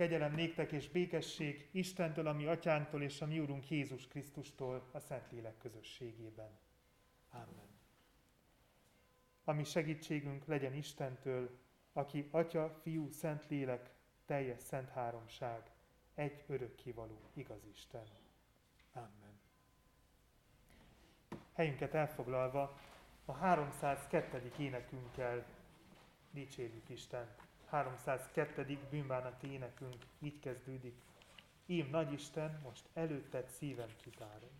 Kegyelem néktek és békesség Istentől, ami atyánktól és a mi úrunk Jézus Krisztustól a Szentlélek közösségében. Amen. Ami segítségünk legyen Istentől, aki Atya, Fiú, Szentlélek, teljes szent háromság, egy örökkivaló igaz Isten. Amen. Helyünket elfoglalva a 302. énekünkkel dicsérjük Istent. 302. bűnbánati énekünk így kezdődik. Ím nagy Isten, most előtted szívem kitárom.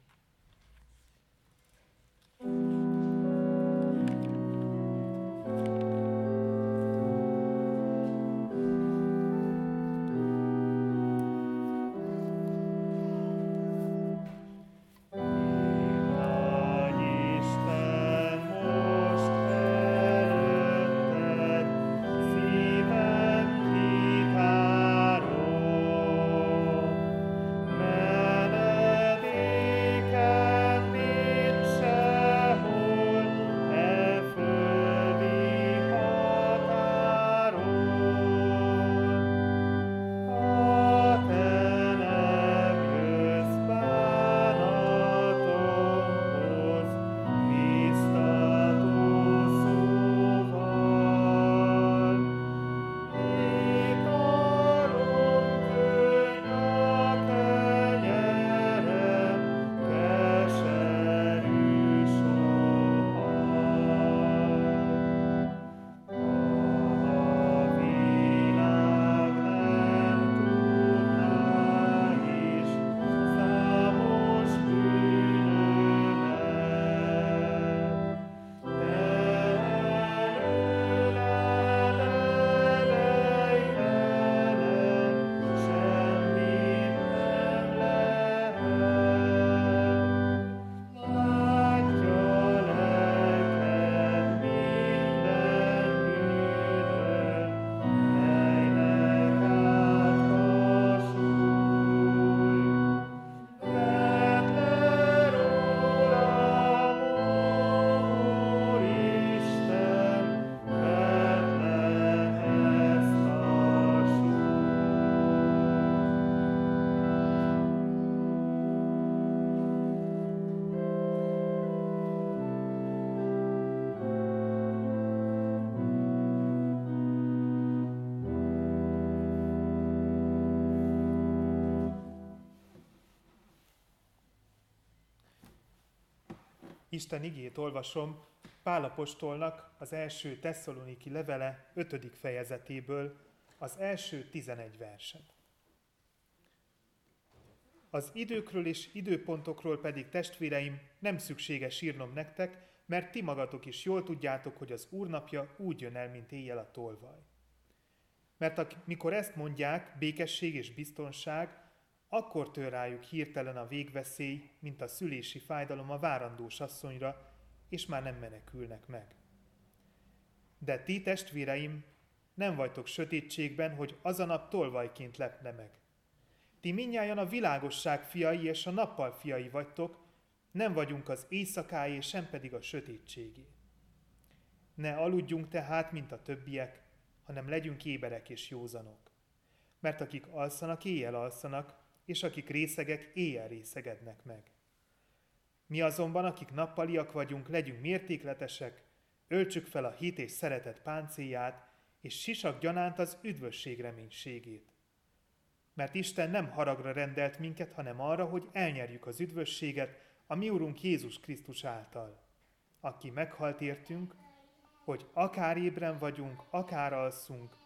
Isten igét olvasom Pálapostolnak az első tesszaloniki levele 5. fejezetéből az első 11 verset. Az időkről és időpontokról pedig testvéreim nem szükséges írnom nektek, mert ti magatok is jól tudjátok, hogy az úrnapja úgy jön el, mint éjjel a tolvaj. Mert mikor ezt mondják, békesség és biztonság, akkor tör rájuk hirtelen a végveszély, mint a szülési fájdalom a várandós asszonyra, és már nem menekülnek meg. De ti, testvéreim, nem vagytok sötétségben, hogy az a nap tolvajként lepne meg. Ti minnyáján a világosság fiai és a nappal fiai vagytok, nem vagyunk az éjszakáé, sem pedig a sötétségé. Ne aludjunk tehát, mint a többiek, hanem legyünk éberek és józanok. Mert akik alszanak, éjjel alszanak, és akik részegek, éjjel részegednek meg. Mi azonban, akik nappaliak vagyunk, legyünk mértékletesek, öltsük fel a hit és szeretet páncélját, és sisak gyanánt az üdvösség reménységét. Mert Isten nem haragra rendelt minket, hanem arra, hogy elnyerjük az üdvösséget a mi Urunk Jézus Krisztus által, aki meghalt értünk, hogy akár ébren vagyunk, akár alszunk,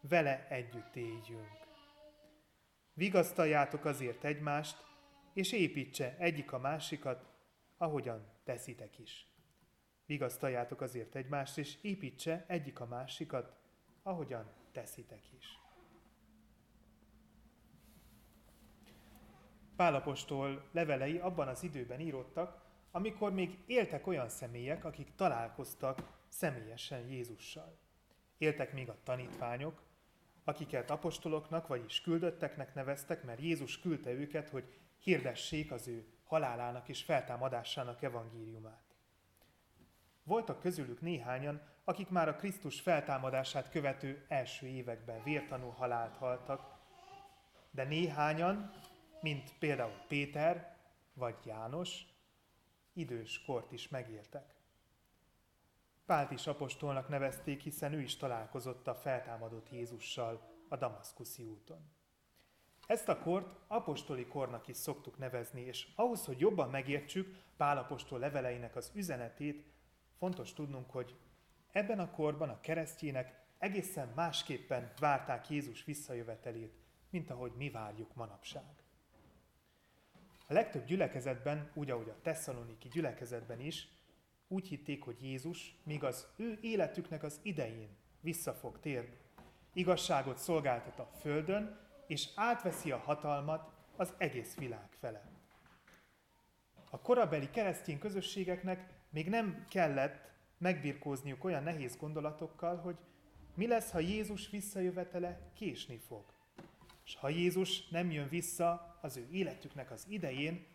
vele együtt éljünk. Vigasztaljátok azért egymást, és építse egyik a másikat, ahogyan teszitek is. Vigasztaljátok azért egymást, és építse egyik a másikat, ahogyan teszitek is. Pálapostól levelei abban az időben írottak, amikor még éltek olyan személyek, akik találkoztak személyesen Jézussal. Éltek még a tanítványok, akiket apostoloknak, vagyis küldötteknek neveztek, mert Jézus küldte őket, hogy hirdessék az ő halálának és feltámadásának evangéliumát. Voltak közülük néhányan, akik már a Krisztus feltámadását követő első években vértanú halált haltak, de néhányan, mint például Péter vagy János, idős kort is megéltek. Pált is apostolnak nevezték, hiszen ő is találkozott a feltámadott Jézussal a Damaszkuszi úton. Ezt a kort apostoli kornak is szoktuk nevezni, és ahhoz, hogy jobban megértsük Pál apostol leveleinek az üzenetét, fontos tudnunk, hogy ebben a korban a keresztjének egészen másképpen várták Jézus visszajövetelét, mint ahogy mi várjuk manapság. A legtöbb gyülekezetben, úgy ahogy a tesszaloniki gyülekezetben is, úgy hitték, hogy Jézus, míg az ő életüknek az idején vissza fog térni. Igazságot szolgáltat a földön, és átveszi a hatalmat az egész világ felett. A korabeli keresztény közösségeknek még nem kellett megbirkózniuk olyan nehéz gondolatokkal, hogy mi lesz, ha Jézus visszajövetele késni fog. És ha Jézus nem jön vissza az ő életüknek az idején,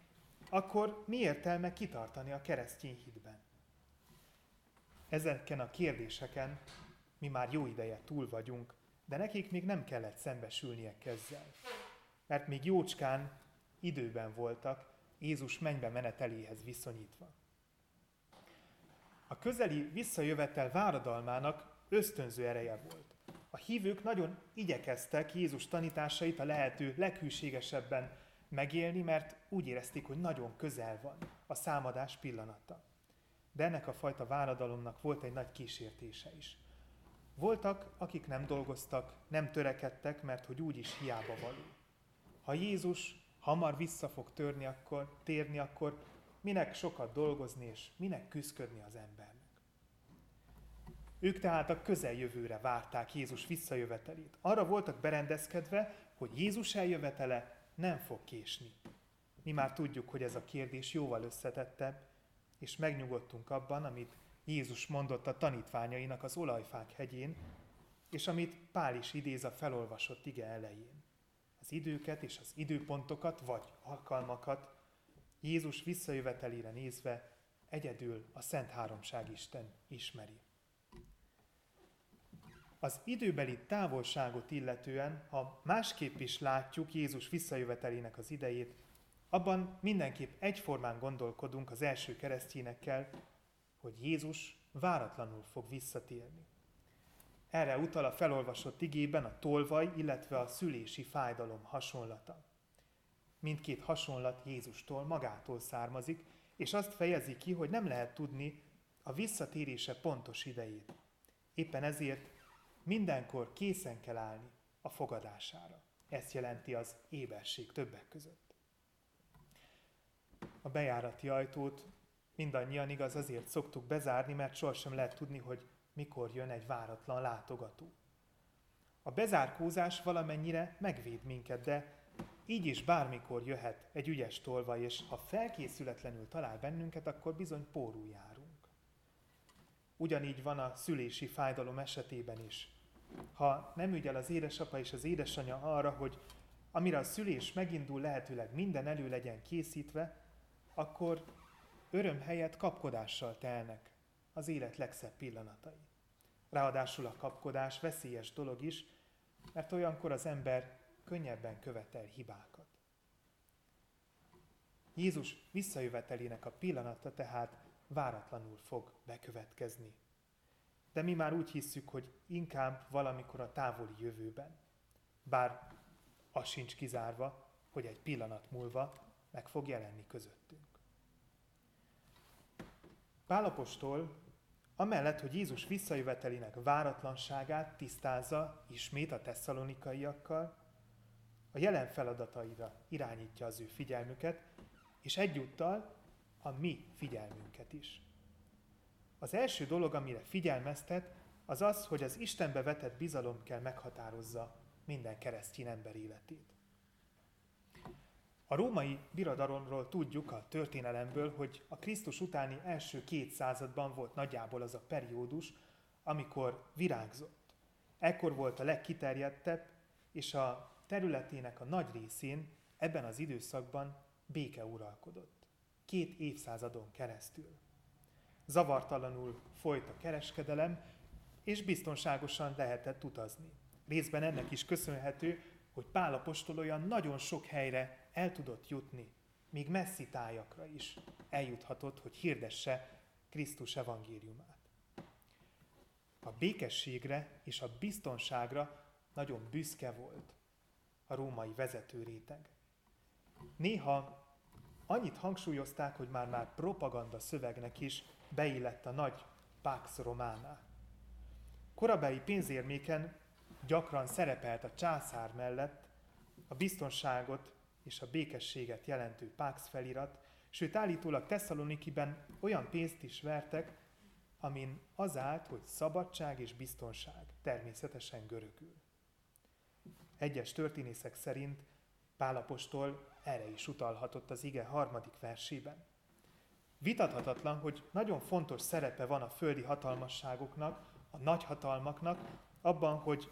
akkor mi értelme kitartani a keresztény hitben? Ezeken a kérdéseken mi már jó ideje túl vagyunk, de nekik még nem kellett szembesülnie ezzel. Mert még jócskán időben voltak Jézus mennybe meneteléhez viszonyítva. A közeli visszajövetel váradalmának ösztönző ereje volt. A hívők nagyon igyekeztek Jézus tanításait a lehető leghűségesebben megélni, mert úgy érezték, hogy nagyon közel van a számadás pillanata. De ennek a fajta váradalomnak volt egy nagy kísértése is. Voltak, akik nem dolgoztak, nem törekedtek, mert hogy úgyis hiába való. Ha Jézus hamar vissza fog törni, akkor, térni, akkor minek sokat dolgozni, és minek küzdködni az embernek. Ők tehát a közeljövőre várták Jézus visszajövetelét. Arra voltak berendezkedve, hogy Jézus eljövetele nem fog késni. Mi már tudjuk, hogy ez a kérdés jóval összetettebb, és megnyugodtunk abban, amit Jézus mondott a tanítványainak az olajfák hegyén, és amit Pál is idéz a felolvasott ige elején. Az időket és az időpontokat, vagy alkalmakat Jézus visszajövetelére nézve egyedül a Szent Háromság Isten ismeri. Az időbeli távolságot illetően, ha másképp is látjuk Jézus visszajövetelének az idejét, abban mindenképp egyformán gondolkodunk az első keresztényekkel, hogy Jézus váratlanul fog visszatérni. Erre utal a felolvasott igében a tolvaj, illetve a szülési fájdalom hasonlata. Mindkét hasonlat Jézustól magától származik, és azt fejezi ki, hogy nem lehet tudni a visszatérése pontos idejét. Éppen ezért mindenkor készen kell állni a fogadására. Ezt jelenti az éberség többek között. A bejárati ajtót mindannyian igaz azért szoktuk bezárni, mert sohasem lehet tudni, hogy mikor jön egy váratlan látogató. A bezárkózás valamennyire megvéd minket, de így is bármikor jöhet egy ügyes tolva, és ha felkészületlenül talál bennünket, akkor bizony pórul járunk. Ugyanígy van a szülési fájdalom esetében is. Ha nem ügyel az édesapa és az édesanyja arra, hogy amire a szülés megindul, lehetőleg minden elő legyen készítve, akkor öröm helyett kapkodással telnek az élet legszebb pillanatai. Ráadásul a kapkodás veszélyes dolog is, mert olyankor az ember könnyebben követel hibákat. Jézus visszajövetelének a pillanata tehát váratlanul fog bekövetkezni. De mi már úgy hisszük, hogy inkább valamikor a távoli jövőben. Bár az sincs kizárva, hogy egy pillanat múlva meg fog jelenni közöttünk. Pálapostól amellett, hogy Jézus visszajövetelének váratlanságát tisztázza ismét a tesszalonikaiakkal, a jelen feladataira irányítja az ő figyelmüket, és egyúttal a mi figyelmünket is. Az első dolog, amire figyelmeztet, az az, hogy az Istenbe vetett bizalom kell meghatározza minden keresztény ember életét. A római birodalomról tudjuk a történelemből, hogy a Krisztus utáni első két században volt nagyjából az a periódus, amikor virágzott. Ekkor volt a legkiterjedtebb, és a területének a nagy részén ebben az időszakban béke uralkodott. Két évszázadon keresztül. Zavartalanul folyt a kereskedelem, és biztonságosan lehetett utazni. Részben ennek is köszönhető, hogy Pál apostol olyan nagyon sok helyre el tudott jutni, még messzi tájakra is eljuthatott, hogy hirdesse Krisztus evangéliumát. A békességre és a biztonságra nagyon büszke volt a római vezető réteg. Néha annyit hangsúlyozták, hogy már-már propaganda szövegnek is beillett a nagy Pax Romana. Korabeli pénzérméken gyakran szerepelt a császár mellett a biztonságot és a békességet jelentő Pax felirat, sőt állítólag Tesszalonikiben olyan pénzt is vertek, amin az állt, hogy szabadság és biztonság, természetesen görögül. Egyes történészek szerint Pálapostól erre is utalhatott az ige harmadik versében. Vitathatatlan, hogy nagyon fontos szerepe van a földi hatalmasságoknak, a nagyhatalmaknak abban, hogy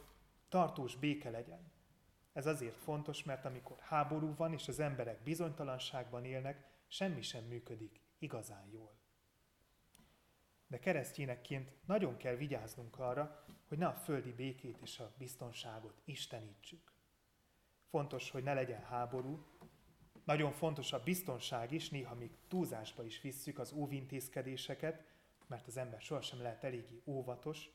tartós béke legyen. Ez azért fontos, mert amikor háború van és az emberek bizonytalanságban élnek, semmi sem működik igazán jól. De keresztényekként nagyon kell vigyáznunk arra, hogy ne a földi békét és a biztonságot istenítsük. Fontos, hogy ne legyen háború, nagyon fontos a biztonság is, néha még túlzásba is visszük az óvintézkedéseket, mert az ember sohasem lehet eléggé óvatos,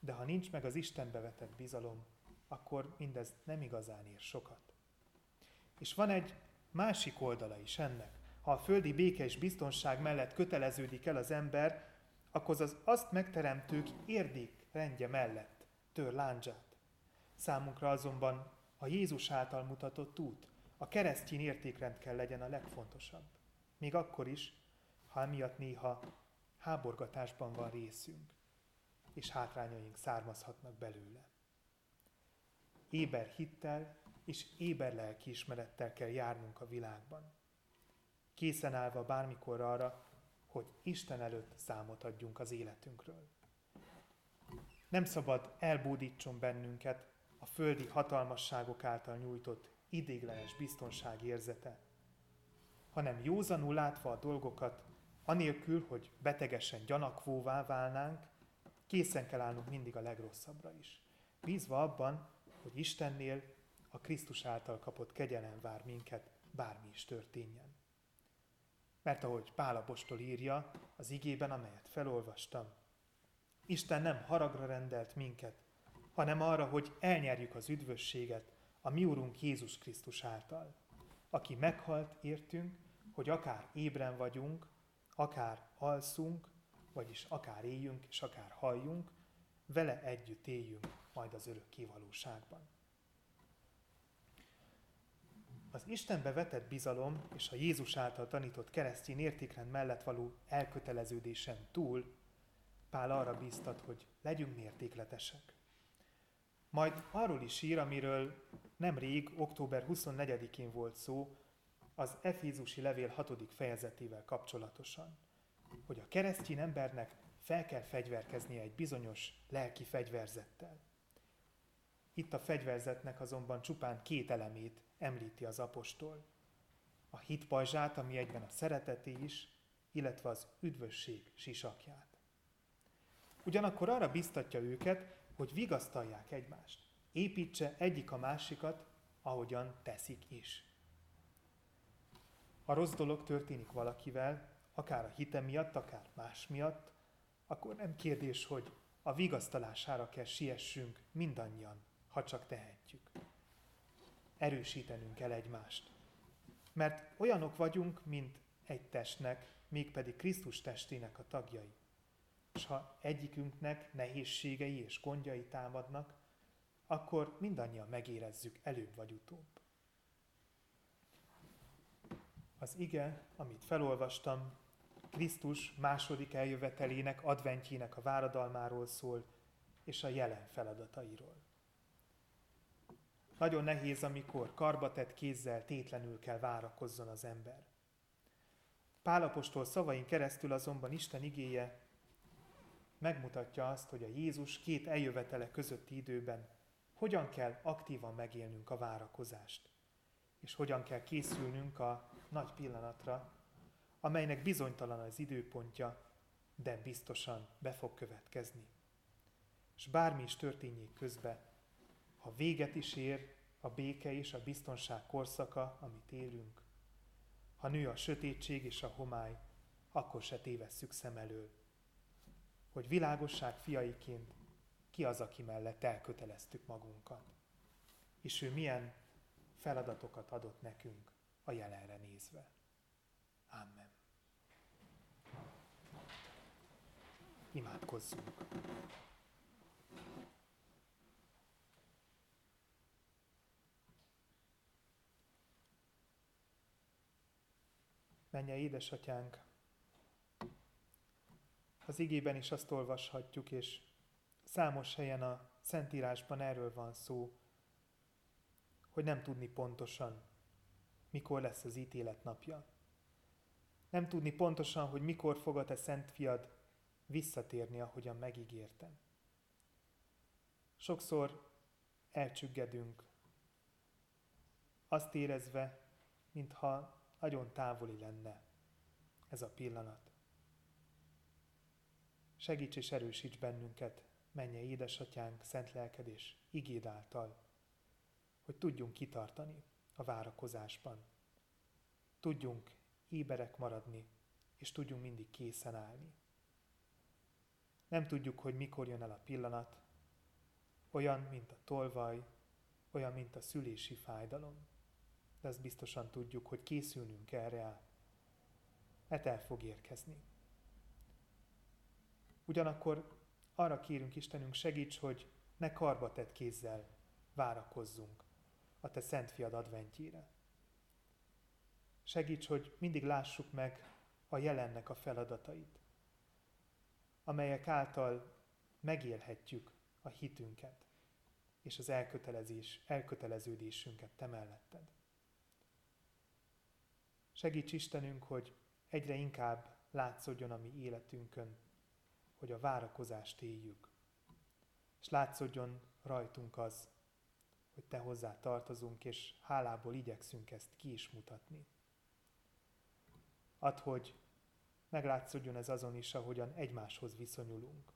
de ha nincs meg az Istenbe vetett bizalom, akkor mindez nem igazán ér sokat. És van egy másik oldala is ennek. Ha a földi béke és biztonság mellett köteleződik el az ember, akkor az azt megteremtők érdék rendje mellett tör láncsát. Számunkra azonban a Jézus által mutatott út, a keresztény értékrend kell legyen a legfontosabb. Még akkor is, ha emiatt néha háborgatásban van részünk, és hátrányaink származhatnak belőle. Éber hittel és éber lelkiismerettel kell járnunk a világban. Készen állva bármikor arra, hogy Isten előtt számot adjunk az életünkről. Nem szabad elbódítson bennünket a földi hatalmasságok által nyújtott idéglenes biztonság érzete, hanem józanul látva a dolgokat, anélkül, hogy betegesen gyanakvóvá válnánk, készen kell állnunk mindig a legrosszabbra is. Bízva abban, hogy Istennél a Krisztus által kapott kegyelem vár minket, bármi is történjen. Mert ahogy Pál apostol írja az igében, amelyet felolvastam, Isten nem haragra rendelt minket, hanem arra, hogy elnyerjük az üdvösséget a mi Urunk Jézus Krisztus által, aki meghalt értünk, hogy akár ébren vagyunk, akár alszunk, vagyis akár éljünk és akár halljunk, vele együtt éljünk majd az örök kivalóságban. Az Istenbe vetett bizalom és a Jézus által tanított keresztény értékrend mellett való elköteleződésen túl Pál arra bíztat, hogy legyünk mértékletesek. Majd arról is ír, amiről nemrég, október 24-én volt szó, az Efézusi levél 6. fejezetével kapcsolatosan, hogy a keresztény embernek fel kell fegyverkeznie egy bizonyos lelki fegyverzettel. Itt a fegyverzetnek azonban csupán két elemét említi az apostol. A hitpajzsát, ami egyben a szereteté is, illetve az üdvösség sisakját. Ugyanakkor arra biztatja őket, hogy vigasztalják egymást. Építse egyik a másikat, ahogyan teszik is. Ha rossz dolog történik valakivel, akár a hite miatt, akár más miatt, akkor nem kérdés, hogy a vigasztalására kell siessünk mindannyian, ha csak tehetjük. Erősítenünk kell egymást. Mert olyanok vagyunk, mint egy testnek, mégpedig Krisztus testének a tagjai. És ha egyikünknek nehézségei és gondjai támadnak, akkor mindannyian megérezzük előbb vagy utóbb. Az ige, amit felolvastam, Krisztus második eljövetelének, adventjének a váradalmáról szól, és a jelen feladatairól. Nagyon nehéz, amikor karbatett kézzel tétlenül kell várakozzon az ember. Pálapostól szavain keresztül azonban Isten igéje megmutatja azt, hogy a Jézus két eljövetele közötti időben hogyan kell aktívan megélnünk a várakozást, és hogyan kell készülnünk a nagy pillanatra, amelynek bizonytalan az időpontja, de biztosan be fog következni. És bármi is történjék közbe, ha véget is ér a béke és a biztonság korszaka, amit élünk. Ha nő a sötétség és a homály, akkor se tévesszük szem elől, hogy világosság fiaiként ki az, aki mellett elköteleztük magunkat, és ő milyen feladatokat adott nekünk a jelenre nézve. Amen. Imádkozzunk! Menje édesatyánk, az igében is azt olvashatjuk, és számos helyen a Szentírásban erről van szó, hogy nem tudni pontosan, mikor lesz az ítélet napja. Nem tudni pontosan, hogy mikor fog a te szent fiad visszatérni, ahogyan megígértem. Sokszor elcsüggedünk, azt érezve, mintha nagyon távoli lenne ez a pillanat. Segíts és erősíts bennünket, menje édesatyánk, szent lelked és igéd által, hogy tudjunk kitartani a várakozásban. Tudjunk éberek maradni, és tudjunk mindig készen állni. Nem tudjuk, hogy mikor jön el a pillanat, olyan, mint a tolvaj, olyan, mint a szülési fájdalom. De azt biztosan tudjuk, hogy készülnünk erre mert el fog érkezni. Ugyanakkor arra kérünk Istenünk, segíts, hogy ne karba tett kézzel várakozzunk a Te Szent Fiad adventjére. Segíts, hogy mindig lássuk meg a jelennek a feladatait, amelyek által megélhetjük a hitünket és az elkötelezés, elköteleződésünket te melletted. Segíts Istenünk, hogy egyre inkább látszódjon a mi életünkön, hogy a várakozást éljük, és látszódjon rajtunk az, hogy Te hozzá tartozunk, és hálából igyekszünk ezt ki is mutatni. Add, hogy meglátszódjon ez azon is, ahogyan egymáshoz viszonyulunk.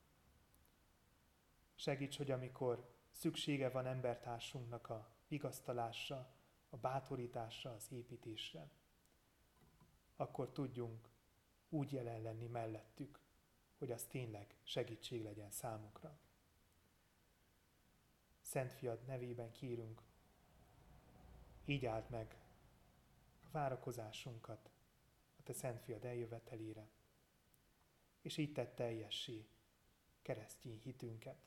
Segíts, hogy amikor szüksége van embertársunknak a vigasztalásra, a bátorításra, az építésre, akkor tudjunk úgy jelen lenni mellettük, hogy az tényleg segítség legyen számukra. Szent Fiad nevében kérünk, így áld meg a várakozásunkat a Te Szent Fiad eljövetelére, és így tett teljessé keresztény hitünket,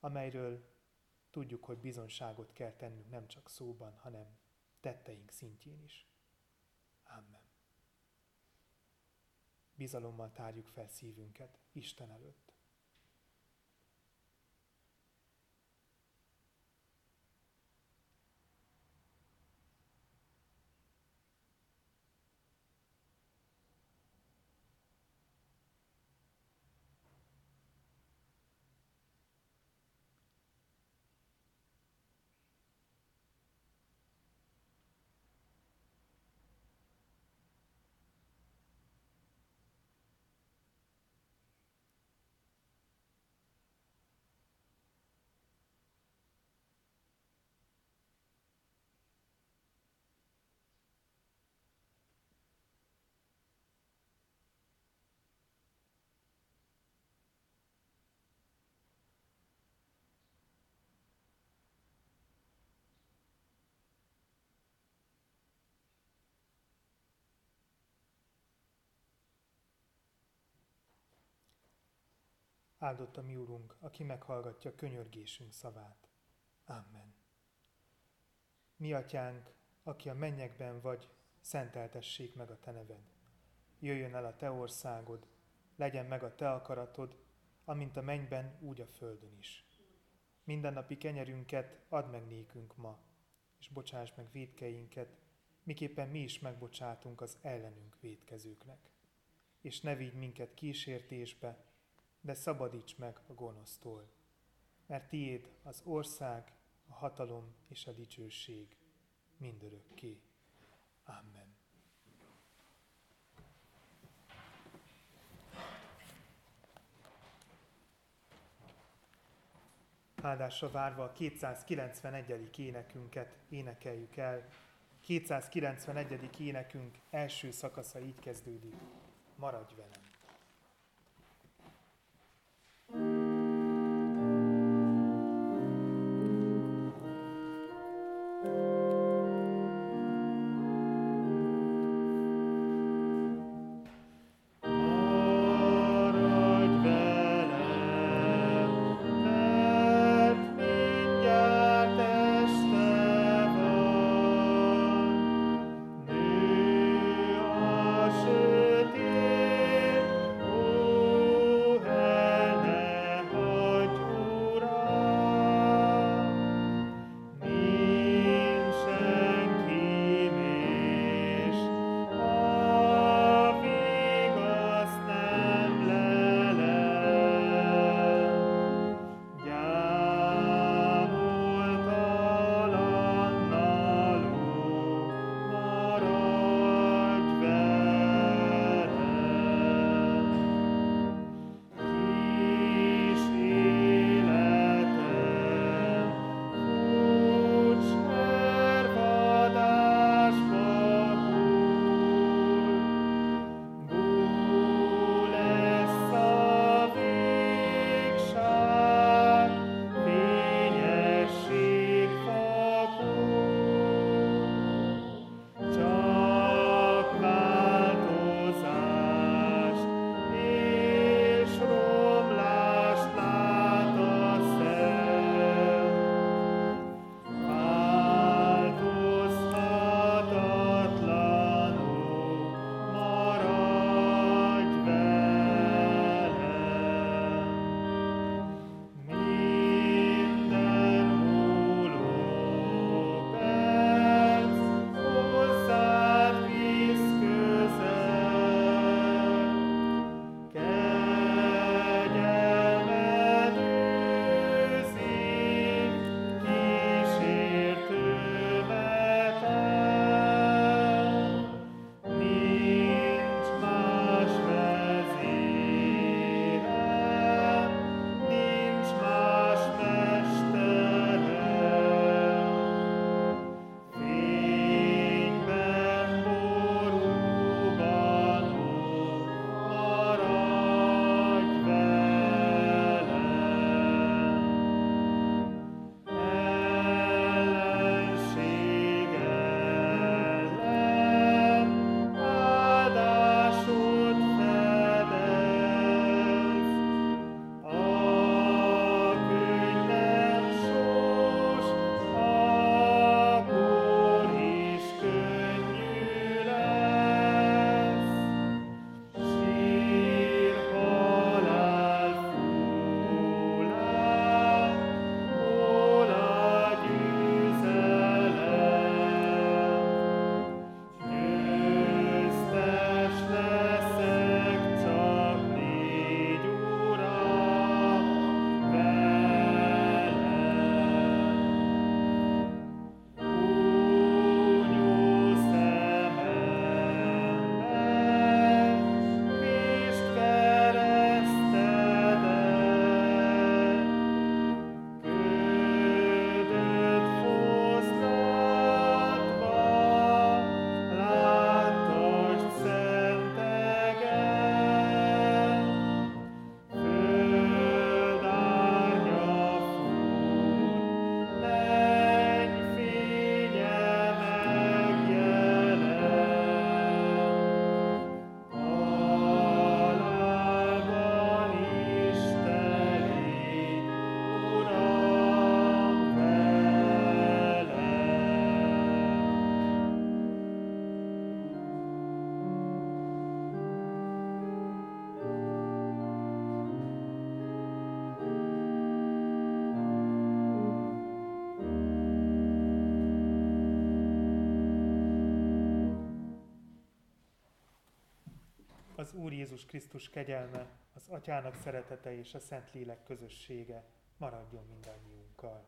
amelyről tudjuk, hogy bizonságot kell tennünk nem csak szóban, hanem tetteink szintjén is. Amen. Bizalommal tárjuk fel szívünket Isten előtt. Áldott a mi Úrunk, aki meghallgatja könyörgésünk szavát. Amen. Mi atyánk, aki a mennyekben vagy, szenteltessék meg a te neved. Jöjjön el a te országod, legyen meg a te akaratod, amint a mennyben, úgy a földön is. Mindennapi kenyerünket add meg nékünk ma, és bocsáss meg védkeinket, miképpen mi is megbocsátunk az ellenünk védkezőknek. És ne vigy minket kísértésbe, de szabadíts meg a gonosztól, mert tiéd az ország, a hatalom és a dicsőség mindörökké. Amen. áldásra várva a 291. énekünket énekeljük el. 291. énekünk első szakasza így kezdődik. Maradj velem! Az Úr Jézus Krisztus kegyelme, az Atyának szeretete és a Szentlélek közössége maradjon mindannyiunkkal.